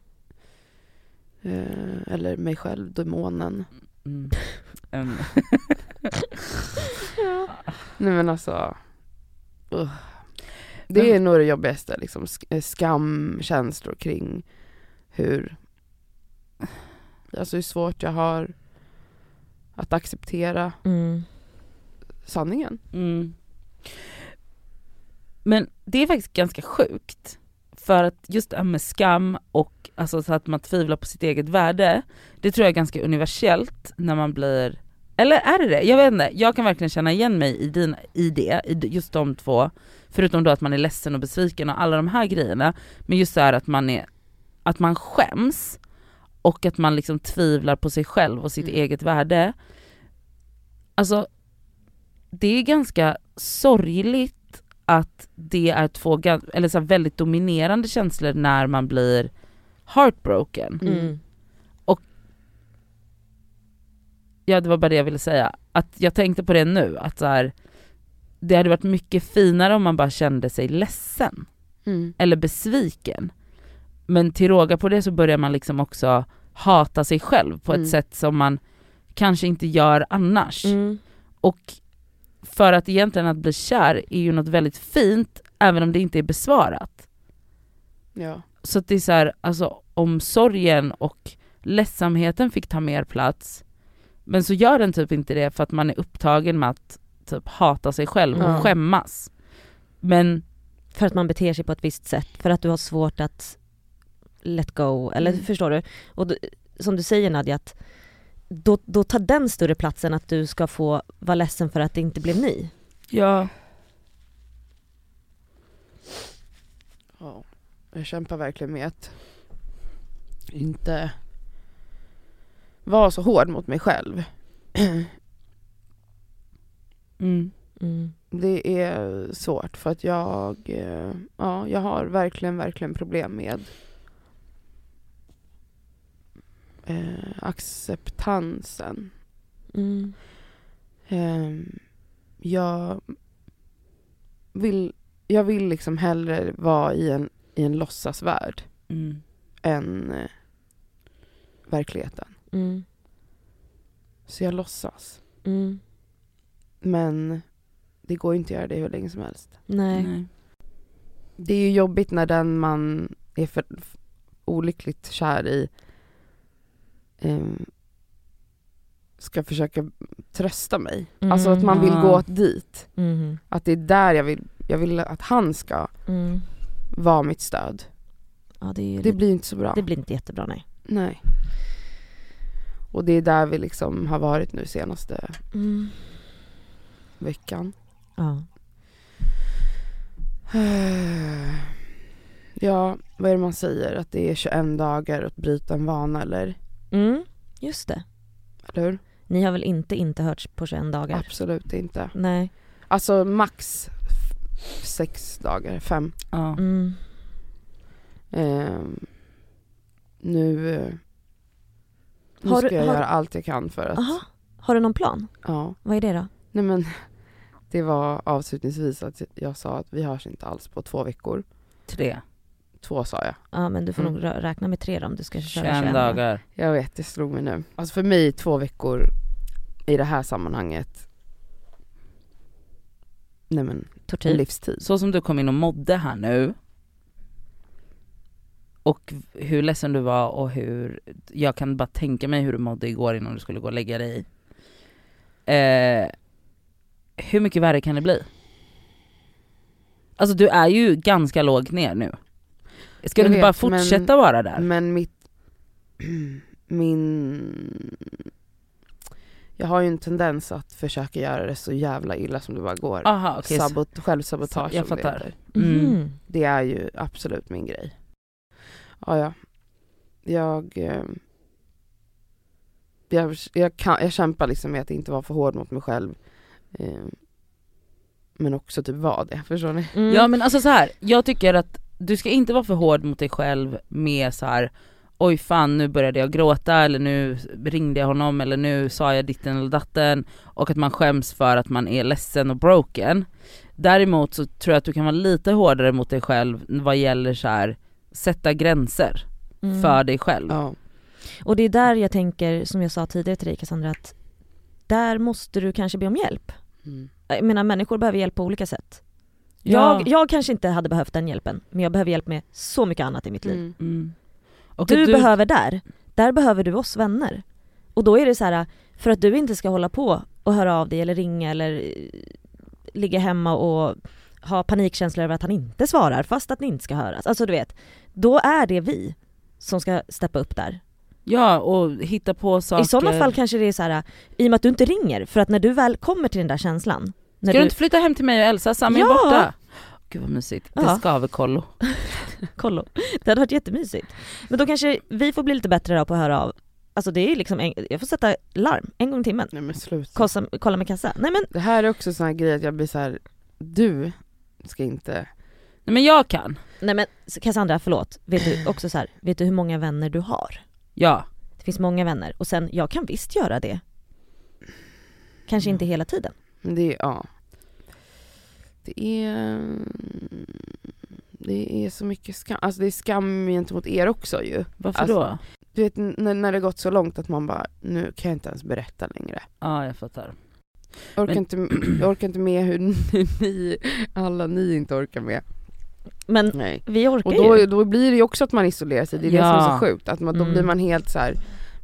[SPEAKER 1] Eh, eller mig själv, demonen.
[SPEAKER 2] Mm. Um,
[SPEAKER 1] Nej men alltså. Uh. Det är nog det jobbigaste, liksom eh, skamkänslor kring hur, alltså hur svårt jag har att acceptera
[SPEAKER 3] Mm.
[SPEAKER 1] sanningen.
[SPEAKER 2] mm. Men det är faktiskt ganska sjukt. För att just det här med skam och alltså så att man tvivlar på sitt eget värde, det tror jag är ganska universellt när man blir, eller är det det? Jag vet inte, jag kan verkligen känna igen mig i, din, i det, i just de två. Förutom då att man är ledsen och besviken och alla de här grejerna. Men just så att man är, att man skäms och att man liksom tvivlar på sig själv och sitt
[SPEAKER 1] Mm.
[SPEAKER 2] eget värde. Alltså, det är ganska sorgligt att det är två eller så väldigt dominerande känslor när man blir heartbroken.
[SPEAKER 3] Mm.
[SPEAKER 2] Ja det var bara det jag ville säga. Att jag tänkte på det nu, att så här, det hade varit mycket finare om man bara kände sig ledsen
[SPEAKER 1] Mm.
[SPEAKER 2] eller besviken. Men till råga på det så börjar man liksom också hata sig själv på ett
[SPEAKER 1] Mm.
[SPEAKER 2] sätt som man kanske inte gör annars.
[SPEAKER 3] Mm.
[SPEAKER 2] Och för att egentligen att bli kär är ju något väldigt fint, även om det inte är besvarat.
[SPEAKER 1] Ja.
[SPEAKER 2] Så det är så här, alltså om sorgen och ledsamheten fick ta mer plats, men så gör den typ inte det för att man är upptagen med att typ hata sig själv och
[SPEAKER 1] Ja.
[SPEAKER 2] skämmas. Men
[SPEAKER 3] För att man beter sig på ett visst sätt, för att du har svårt att let go, eller
[SPEAKER 1] Mm.
[SPEAKER 3] förstår du? Och du, som du säger Nadja, att då, då tar den större plats än att du ska få vara ledsen för att det inte blev ni.
[SPEAKER 2] ja,
[SPEAKER 1] ja. Jag kämpar verkligen med att inte vara så hård mot mig själv.
[SPEAKER 2] mm,
[SPEAKER 3] Mm.
[SPEAKER 1] Det är svårt för att jag, eh, ja, jag har verkligen, verkligen problem med eh, acceptansen.
[SPEAKER 3] Mm.
[SPEAKER 1] Ehm, jag vill, jag vill liksom hellre vara i en, i en låtsasvärld
[SPEAKER 2] mm,
[SPEAKER 1] än eh, verkligheten.
[SPEAKER 3] Mm.
[SPEAKER 1] Så jag låtsas.
[SPEAKER 3] Mm.
[SPEAKER 1] Men det går inte att göra det hur länge som helst.
[SPEAKER 3] Nej.
[SPEAKER 2] nej.
[SPEAKER 1] Det är ju jobbigt när den man är för, olyckligt kär i ehm, ska försöka trösta mig. Alltså att man vill
[SPEAKER 2] Mm.
[SPEAKER 1] gå dit.
[SPEAKER 3] Mm.
[SPEAKER 1] Att det är där jag vill, jag vill att han ska
[SPEAKER 3] Mm.
[SPEAKER 1] vara mitt stöd.
[SPEAKER 3] Ja, det, är ju
[SPEAKER 1] Det
[SPEAKER 3] lite-
[SPEAKER 1] blir inte så bra.
[SPEAKER 3] det blir inte jättebra nej.
[SPEAKER 1] Nej. Och det är där vi liksom har varit nu senaste
[SPEAKER 3] Mm.
[SPEAKER 1] veckan.
[SPEAKER 3] Ja.
[SPEAKER 1] Ja, vad är det man säger? Att det är 21 dagar att bryta en vana eller?
[SPEAKER 3] Mm, just det.
[SPEAKER 1] Eller hur?
[SPEAKER 3] Ni har väl inte inte hörts på 21 dagar?
[SPEAKER 1] Absolut inte.
[SPEAKER 3] Nej.
[SPEAKER 1] Alltså max sex dagar, fem.
[SPEAKER 2] Ja.
[SPEAKER 3] Mm.
[SPEAKER 1] Ehm, nu eh, nu
[SPEAKER 3] Har
[SPEAKER 1] ska
[SPEAKER 3] du-
[SPEAKER 1] jag
[SPEAKER 3] har
[SPEAKER 1] göra allt jag kan för att,
[SPEAKER 3] Aha. Har du någon plan?
[SPEAKER 1] ja.
[SPEAKER 3] Vad är det då?
[SPEAKER 1] Nej men det var avslutningsvis att jag sa att vi hörs inte alls på två veckor.
[SPEAKER 2] Tre.
[SPEAKER 1] Två sa jag.
[SPEAKER 3] Ja men du får
[SPEAKER 1] Mm.
[SPEAKER 3] nog rä- räkna med tre då om du ska köra
[SPEAKER 2] 21
[SPEAKER 3] 21.
[SPEAKER 2] dagar.
[SPEAKER 1] Jag vet, det slog mig nu. Alltså för mig två veckor i det här sammanhanget, nej men
[SPEAKER 3] Tortyr.
[SPEAKER 1] livstid.
[SPEAKER 2] Så som du kom in och mådde här nu och hur ledsen du var och hur, jag kan bara tänka mig hur du mådde igår innan du skulle gå och lägga dig. Eh, hur mycket värre kan det bli? Alltså du är ju ganska lågt ner nu. Ska
[SPEAKER 1] Jag
[SPEAKER 2] du inte bara
[SPEAKER 1] vet, men-
[SPEAKER 2] fortsätta vara där?
[SPEAKER 1] Men mitt, min, jag har ju en tendens att försöka göra det så jävla illa som det bara går.
[SPEAKER 2] Aha, så-
[SPEAKER 1] Sabot, självsabotage
[SPEAKER 2] Jag
[SPEAKER 1] det
[SPEAKER 2] fattar.
[SPEAKER 1] heter.
[SPEAKER 2] Mm.
[SPEAKER 1] Det är ju absolut min grej. Ja, ja. Jag, eh, jag, jag, kan, jag kämpar liksom med att inte vara för hård mot mig själv. Eh, men också typ vara det, förstår ni?
[SPEAKER 3] Mm.
[SPEAKER 2] Ja men alltså så här, jag tycker att du ska inte vara för hård mot dig själv med så här. oj fan nu började jag gråta eller nu ringde jag honom eller nu sa jag ditten eller datten och att man skäms för att man är ledsen och broken. Däremot så tror jag att du kan vara lite hårdare mot dig själv vad gäller så här sätta gränser
[SPEAKER 3] Mm.
[SPEAKER 2] för dig själv.
[SPEAKER 1] Ja.
[SPEAKER 3] Och det är där jag tänker, som jag sa tidigare till dig Cassandra, att där måste du kanske be om hjälp.
[SPEAKER 1] Mm.
[SPEAKER 3] Jag menar människor behöver hjälp på olika sätt.
[SPEAKER 2] Ja.
[SPEAKER 3] Jag, jag kanske inte hade behövt den hjälpen, men jag behöver hjälp med så mycket annat i mitt liv.
[SPEAKER 1] Mm.
[SPEAKER 2] Mm. Och
[SPEAKER 3] du,
[SPEAKER 2] att
[SPEAKER 3] behöver där, där behöver du oss vänner. Och då är det så här, för att du inte ska hålla på och höra av dig eller ringa eller eh, ligga hemma och ha panikkänslor över att han inte svarar fast att ni inte ska höras. Alltså du vet, då är det vi som ska steppa upp där.
[SPEAKER 2] Ja och hitta på saker.
[SPEAKER 3] I sådana fall kanske det är så här, i och med att du inte ringer, för att när du väl kommer till den där känslan, när
[SPEAKER 2] Ska du inte flytta hem till mig och Elsa? Sam är
[SPEAKER 3] Ja.
[SPEAKER 2] borta. Gud vad mysigt. Det
[SPEAKER 3] Ja.
[SPEAKER 2] skaver kollo.
[SPEAKER 3] kollo, det hade varit jättemysigt. Men då kanske vi får bli lite bättre då på att höra av, alltså det är liksom, en, jag får sätta larm en gång i timmen.
[SPEAKER 1] Nej men sluta.
[SPEAKER 3] Kolla, kolla med kassa. Nej men
[SPEAKER 1] Det här är också sån här grej att jag blir så här. du ska inte,
[SPEAKER 2] Nej men jag kan.
[SPEAKER 3] Nej men Cassandra, förlåt. Vet du också så här, vet du hur många vänner du har?
[SPEAKER 2] Ja.
[SPEAKER 3] Det finns många vänner och sen, jag kan visst göra det. Kanske inte hela tiden.
[SPEAKER 1] det är, ja. Det är, det är så mycket skam, alltså det är skam gentemot er också ju.
[SPEAKER 2] Varför
[SPEAKER 1] Alltså-
[SPEAKER 2] då?
[SPEAKER 1] Du vet när, när det gått så långt att man bara, nu kan jag inte ens berätta längre.
[SPEAKER 2] Ja jag fattar.
[SPEAKER 1] Jag orkar,
[SPEAKER 2] Men-
[SPEAKER 1] inte, jag orkar inte med hur ni, alla ni inte orkar med.
[SPEAKER 3] Men
[SPEAKER 1] Nej.
[SPEAKER 3] vi orkar
[SPEAKER 1] Och då,
[SPEAKER 3] ju.
[SPEAKER 1] då blir det ju också att man isolerar sig, det är det som är
[SPEAKER 2] Ja.
[SPEAKER 1] så sjukt. Att man, då
[SPEAKER 3] Mm.
[SPEAKER 1] blir man helt så här.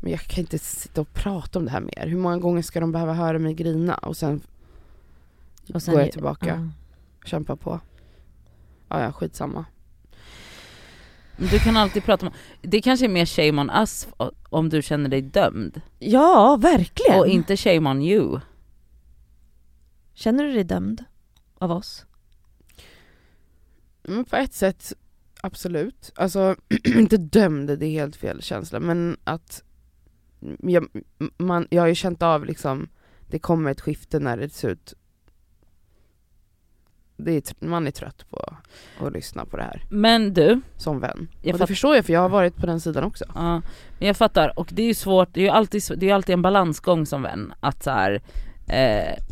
[SPEAKER 1] men jag kan inte sitta och prata om det här mer. Hur många gånger ska de behöva höra mig grina? Och sen,
[SPEAKER 3] Och sen
[SPEAKER 1] går jag tillbaka,
[SPEAKER 3] Ja.
[SPEAKER 1] kämpa på. Ja, ja, skitsamma.
[SPEAKER 2] Du kan alltid prata om, det kanske är mer shame on us om du känner dig dömd.
[SPEAKER 3] Ja, verkligen.
[SPEAKER 2] Och inte shame on you.
[SPEAKER 3] Känner du dig dömd av oss?
[SPEAKER 1] Men på ett sätt, absolut. Alltså, inte dömd, det är helt fel känsla, men att jag, man, jag har ju känt av liksom, det kommer ett skifte när det ser ut det är, man är trött på att lyssna på det här
[SPEAKER 2] Men du,
[SPEAKER 1] som vän.
[SPEAKER 2] Jag
[SPEAKER 1] och det förstår jag för jag har varit på den sidan också.
[SPEAKER 2] ja, men jag fattar och det är ju svårt, det är ju alltid, det är alltid en balansgång som vän att så här, eh,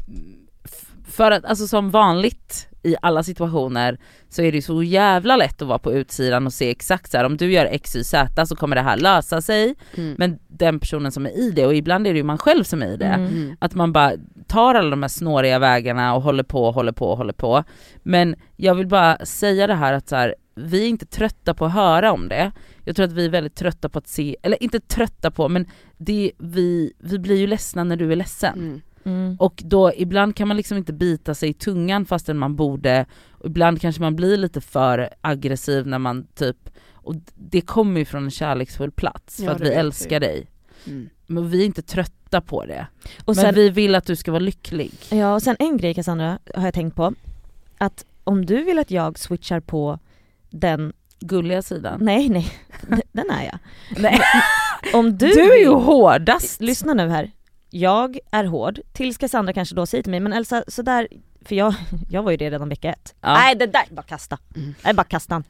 [SPEAKER 2] för att alltså som vanligt i alla situationer så är det så jävla lätt att vara på utsidan och se exakt så här, om du gör x, y, z så kommer det här lösa sig
[SPEAKER 1] Mm.
[SPEAKER 2] men den personen som är i det och ibland är det ju man själv som är i det
[SPEAKER 3] Mm.
[SPEAKER 1] Mm.
[SPEAKER 2] att man bara tar alla de här snåriga vägarna och håller på, håller på, håller på. Men jag vill bara säga det här att så här, vi är inte trötta på att höra om det. Jag tror att vi är väldigt trötta på att se, eller inte trötta på, men det, vi, vi blir ju ledsna när du är ledsen.
[SPEAKER 1] Mm.
[SPEAKER 3] Mm.
[SPEAKER 2] Och då ibland kan man liksom inte bita sig i tungan fastän man borde, ibland kanske man blir lite för aggressiv när man typ, och det kommer ju från en kärleksfull plats för
[SPEAKER 1] Ja,
[SPEAKER 2] att vi älskar dig.
[SPEAKER 1] Mm.
[SPEAKER 2] Men vi är inte trötta på det.
[SPEAKER 3] Och
[SPEAKER 2] Men
[SPEAKER 3] sen,
[SPEAKER 2] vi vill att du ska vara lycklig.
[SPEAKER 3] ja, och sen en grej Cassandra har jag tänkt på. Att om du vill att jag switchar på den,
[SPEAKER 2] Gulliga sidan.
[SPEAKER 3] nej nej, den är jag.
[SPEAKER 2] Nej.
[SPEAKER 3] Om du,
[SPEAKER 2] Du, är ju hårdast.
[SPEAKER 3] Lyssna nu här. Jag är hård, tills Cassandra kanske då säger till mig, men Elsa sådär, för jag, jag var ju det redan vecka ett.
[SPEAKER 2] Ja.
[SPEAKER 3] Nej det där, bara kasta.
[SPEAKER 1] Mm.
[SPEAKER 3] Nej bara kasta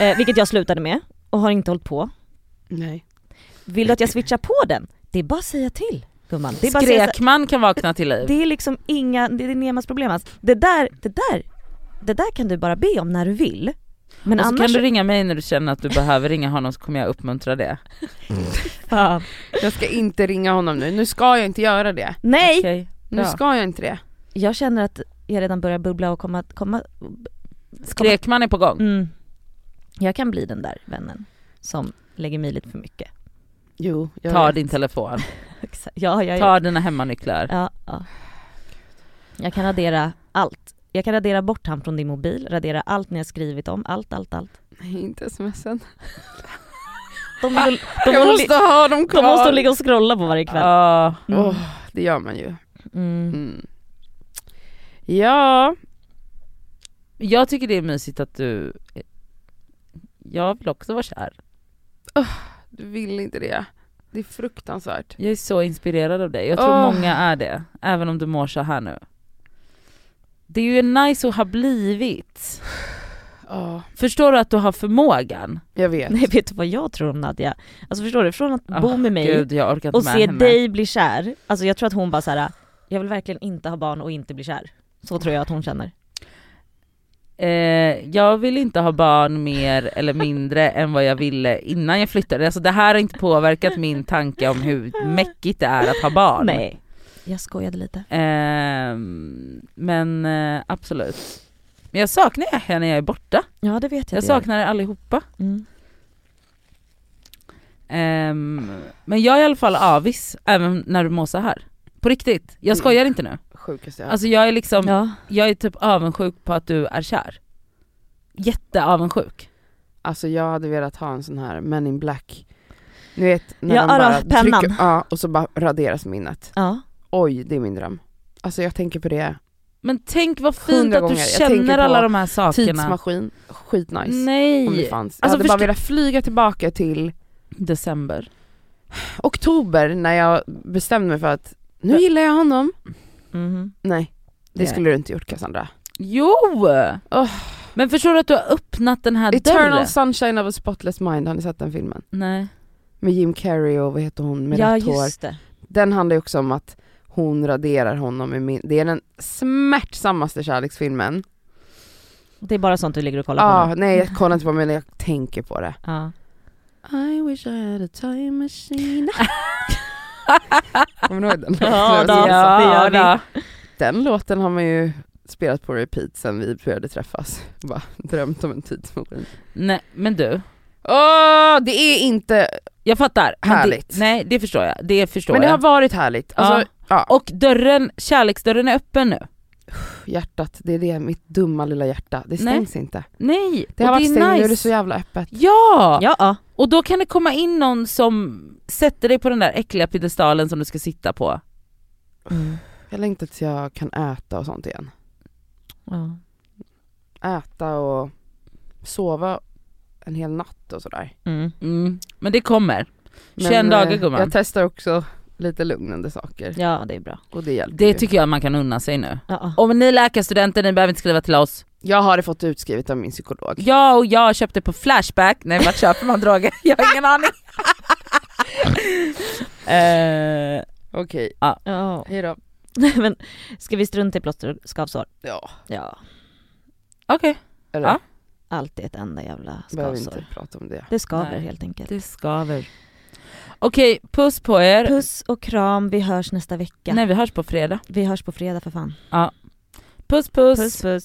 [SPEAKER 3] eh, Vilket jag slutade med och har inte hållit på.
[SPEAKER 1] Nej.
[SPEAKER 3] Vill du att jag switchar på den? Det är bara att säga till gumman. Det är att säga,
[SPEAKER 2] Skräkman kan vakna till liv.
[SPEAKER 3] det är liksom inga, det är Nemas problem alls. Det där, det där, det där kan du bara be om när du vill. Men
[SPEAKER 2] och så
[SPEAKER 3] annars...
[SPEAKER 2] kan du ringa mig när du känner att du behöver ringa honom så kommer jag uppmuntra det.
[SPEAKER 3] Fan.
[SPEAKER 1] Jag ska inte ringa honom nu, nu ska jag inte göra det.
[SPEAKER 3] Nej!
[SPEAKER 2] Okej,
[SPEAKER 1] Nu ska jag inte det.
[SPEAKER 3] Jag känner att jag redan börjar bubbla och komma, komma
[SPEAKER 2] Skräkman är på gång.
[SPEAKER 3] Mm. Jag kan bli den där vännen som lägger mig lite för mycket.
[SPEAKER 1] Jo, jag
[SPEAKER 2] Ta
[SPEAKER 1] vet.
[SPEAKER 2] din telefon.
[SPEAKER 3] Ja, ja, ja.
[SPEAKER 2] ta dina hemmanycklar.
[SPEAKER 3] ja, ja. Jag kan radera allt. Jag kan radera bort han från din mobil, radera allt ni har skrivit om, allt, allt, allt.
[SPEAKER 1] Nej, inte smsen.
[SPEAKER 3] De, de, de,
[SPEAKER 1] jag
[SPEAKER 3] de,
[SPEAKER 1] måste ha dem kvar.
[SPEAKER 3] de måste ligga och scrolla på varje kväll.
[SPEAKER 2] Ja,
[SPEAKER 3] Mm.
[SPEAKER 1] Åh, det gör man ju.
[SPEAKER 3] Mm.
[SPEAKER 1] Mm. Ja,
[SPEAKER 2] jag tycker det är mysigt att du... Jag vill också vara kär.
[SPEAKER 1] du vill inte det. Det är fruktansvärt.
[SPEAKER 2] Jag är så inspirerad av dig. Jag tror
[SPEAKER 1] Åh.
[SPEAKER 2] många är det, även om du mår så här nu. Det är ju nice att ha blivit.
[SPEAKER 1] Ja,
[SPEAKER 2] Förstår du att du har förmågan?
[SPEAKER 1] jag vet.
[SPEAKER 3] Nej vet du vad jag tror om Nadja? Alltså förstår du, från att bo
[SPEAKER 2] Åh,
[SPEAKER 3] med mig
[SPEAKER 2] Gud,
[SPEAKER 3] och se
[SPEAKER 2] henne.
[SPEAKER 3] dig bli kär, alltså jag tror att hon bara såhär, jag vill verkligen inte ha barn och inte bli kär. Så tror jag att hon känner.
[SPEAKER 2] Eh, jag vill inte ha barn mer eller mindre än vad jag ville innan jag flyttade. Alltså det här har inte påverkat min tanke om hur mäckigt det är att ha barn.
[SPEAKER 3] Nej. Jag skojade lite.
[SPEAKER 2] Ehm, men eh, absolut. Men jag saknar er när jag är borta.
[SPEAKER 3] Ja det vet jag.
[SPEAKER 2] Jag saknar er allihopa.
[SPEAKER 3] Mm.
[SPEAKER 2] Ehm, men jag är i alla fall avis även när du mår så här. På riktigt, jag skojar inte nu.
[SPEAKER 1] Sjukaste jag
[SPEAKER 2] Alltså jag är liksom,
[SPEAKER 3] Ja.
[SPEAKER 2] jag är typ avundsjuk på att du är kär. Jätteavundsjuk.
[SPEAKER 1] Alltså jag hade velat ha en sån här Men in Black. Ni vet när
[SPEAKER 3] Ja,
[SPEAKER 1] de bara
[SPEAKER 3] pennan.
[SPEAKER 1] trycker, ja, och så bara raderas minnet.
[SPEAKER 3] ja.
[SPEAKER 1] Oj, det är min dröm. Alltså jag tänker på det.
[SPEAKER 2] Men tänk vad fint att du
[SPEAKER 1] gånger.
[SPEAKER 2] Känner alla de här sakerna.
[SPEAKER 1] Tidsmaskin, skitnice. Om det
[SPEAKER 2] Nej!
[SPEAKER 1] fanns. Jag
[SPEAKER 2] Alltså,
[SPEAKER 1] hade bara
[SPEAKER 2] förstå-
[SPEAKER 1] velat flyga tillbaka till
[SPEAKER 2] December.
[SPEAKER 1] oktober när jag bestämde mig för att nu gillar jag honom.
[SPEAKER 3] Mhm.
[SPEAKER 1] Nej, det
[SPEAKER 2] Nej.
[SPEAKER 1] skulle du inte gjort Cassandra.
[SPEAKER 2] Jo!
[SPEAKER 1] Åh.
[SPEAKER 2] Men förstår du att du har öppnat den här
[SPEAKER 1] Eternal
[SPEAKER 2] dörren?
[SPEAKER 1] Sunshine of a Spotless Mind, har ni sett den filmen?
[SPEAKER 2] Nej.
[SPEAKER 1] Med Jim Carrey och vad heter hon med
[SPEAKER 3] Ja
[SPEAKER 1] rött hår.
[SPEAKER 3] just det.
[SPEAKER 1] Den handlar ju också om att hon raderar honom i min... Det är den smärtsammaste kärleksfilmen.
[SPEAKER 3] Det är bara sånt du ligger och kollar
[SPEAKER 1] Ja,
[SPEAKER 3] på nu.
[SPEAKER 1] nej jag kollar inte på men jag tänker på det.
[SPEAKER 3] Ja.
[SPEAKER 1] I wish I had a time machine. Kommer du ihåg den?
[SPEAKER 3] Ja, då.
[SPEAKER 2] Ja,
[SPEAKER 3] det
[SPEAKER 2] då.
[SPEAKER 1] Den låten har man ju spelat på repeat sen vi började träffas. Bara drömt om en tidsmaskin.
[SPEAKER 2] Nej, men du.
[SPEAKER 1] Åh, det är inte...
[SPEAKER 2] Jag fattar.
[SPEAKER 1] Härligt.
[SPEAKER 2] Det, nej, det förstår jag. Det förstår
[SPEAKER 1] Men det
[SPEAKER 2] jag.
[SPEAKER 1] har varit härligt. Alltså,
[SPEAKER 2] Ja.
[SPEAKER 1] ja.
[SPEAKER 2] Och dörren, kärleksdörren är öppen nu.
[SPEAKER 1] hjärtat, det är det, mitt dumma lilla hjärta. Det
[SPEAKER 2] Nej.
[SPEAKER 1] stängs inte.
[SPEAKER 2] Nej,
[SPEAKER 1] Det har
[SPEAKER 2] och
[SPEAKER 1] varit
[SPEAKER 2] är
[SPEAKER 1] stängt, nu är
[SPEAKER 2] nice.
[SPEAKER 1] det så jävla öppet.
[SPEAKER 2] Ja!
[SPEAKER 3] Ja, ja.
[SPEAKER 2] Och då kan det komma in någon som sätter dig på den där äckliga piedestalen som du ska sitta på.
[SPEAKER 3] Mm.
[SPEAKER 1] Jag längtar tills jag kan äta och sånt igen.
[SPEAKER 3] ja.
[SPEAKER 1] Äta och sova en hel natt och sådär.
[SPEAKER 3] Mm.
[SPEAKER 2] Mm. Men det kommer.
[SPEAKER 1] Men,
[SPEAKER 2] 21 dagar
[SPEAKER 1] eh,
[SPEAKER 2] gumman.
[SPEAKER 1] Jag testar också lite lugnande saker
[SPEAKER 3] Ja det är bra.
[SPEAKER 1] och det hjälper
[SPEAKER 2] Det
[SPEAKER 1] ju.
[SPEAKER 2] tycker jag man kan unna sig nu.
[SPEAKER 3] Ja, ja.
[SPEAKER 2] Om ni är läkarstudenter, ni behöver inte skriva till oss.
[SPEAKER 1] Jag har det fått utskrivet av min psykolog.
[SPEAKER 2] Jag och jag köpte på Flashback, nej vart köper man droger? Jag har ingen aning. eh,
[SPEAKER 1] Okej,
[SPEAKER 3] ja.
[SPEAKER 1] hejdå.
[SPEAKER 3] Men ska vi strunta i plåster och skavsår?
[SPEAKER 1] Ja,
[SPEAKER 3] Ja.
[SPEAKER 2] Okej,
[SPEAKER 1] eller?
[SPEAKER 2] Ja.
[SPEAKER 3] Allt är ett enda jävla
[SPEAKER 1] Behöver
[SPEAKER 3] skavsår.
[SPEAKER 1] inte prata om det.
[SPEAKER 3] Det skaver
[SPEAKER 2] Nej.
[SPEAKER 3] helt enkelt.
[SPEAKER 2] det skaver. Okej, puss på er.
[SPEAKER 3] Puss och kram, vi hörs nästa vecka.
[SPEAKER 2] Nej vi hörs på fredag.
[SPEAKER 3] Vi hörs på fredag för fan.
[SPEAKER 2] Puss puss.
[SPEAKER 3] Puss puss.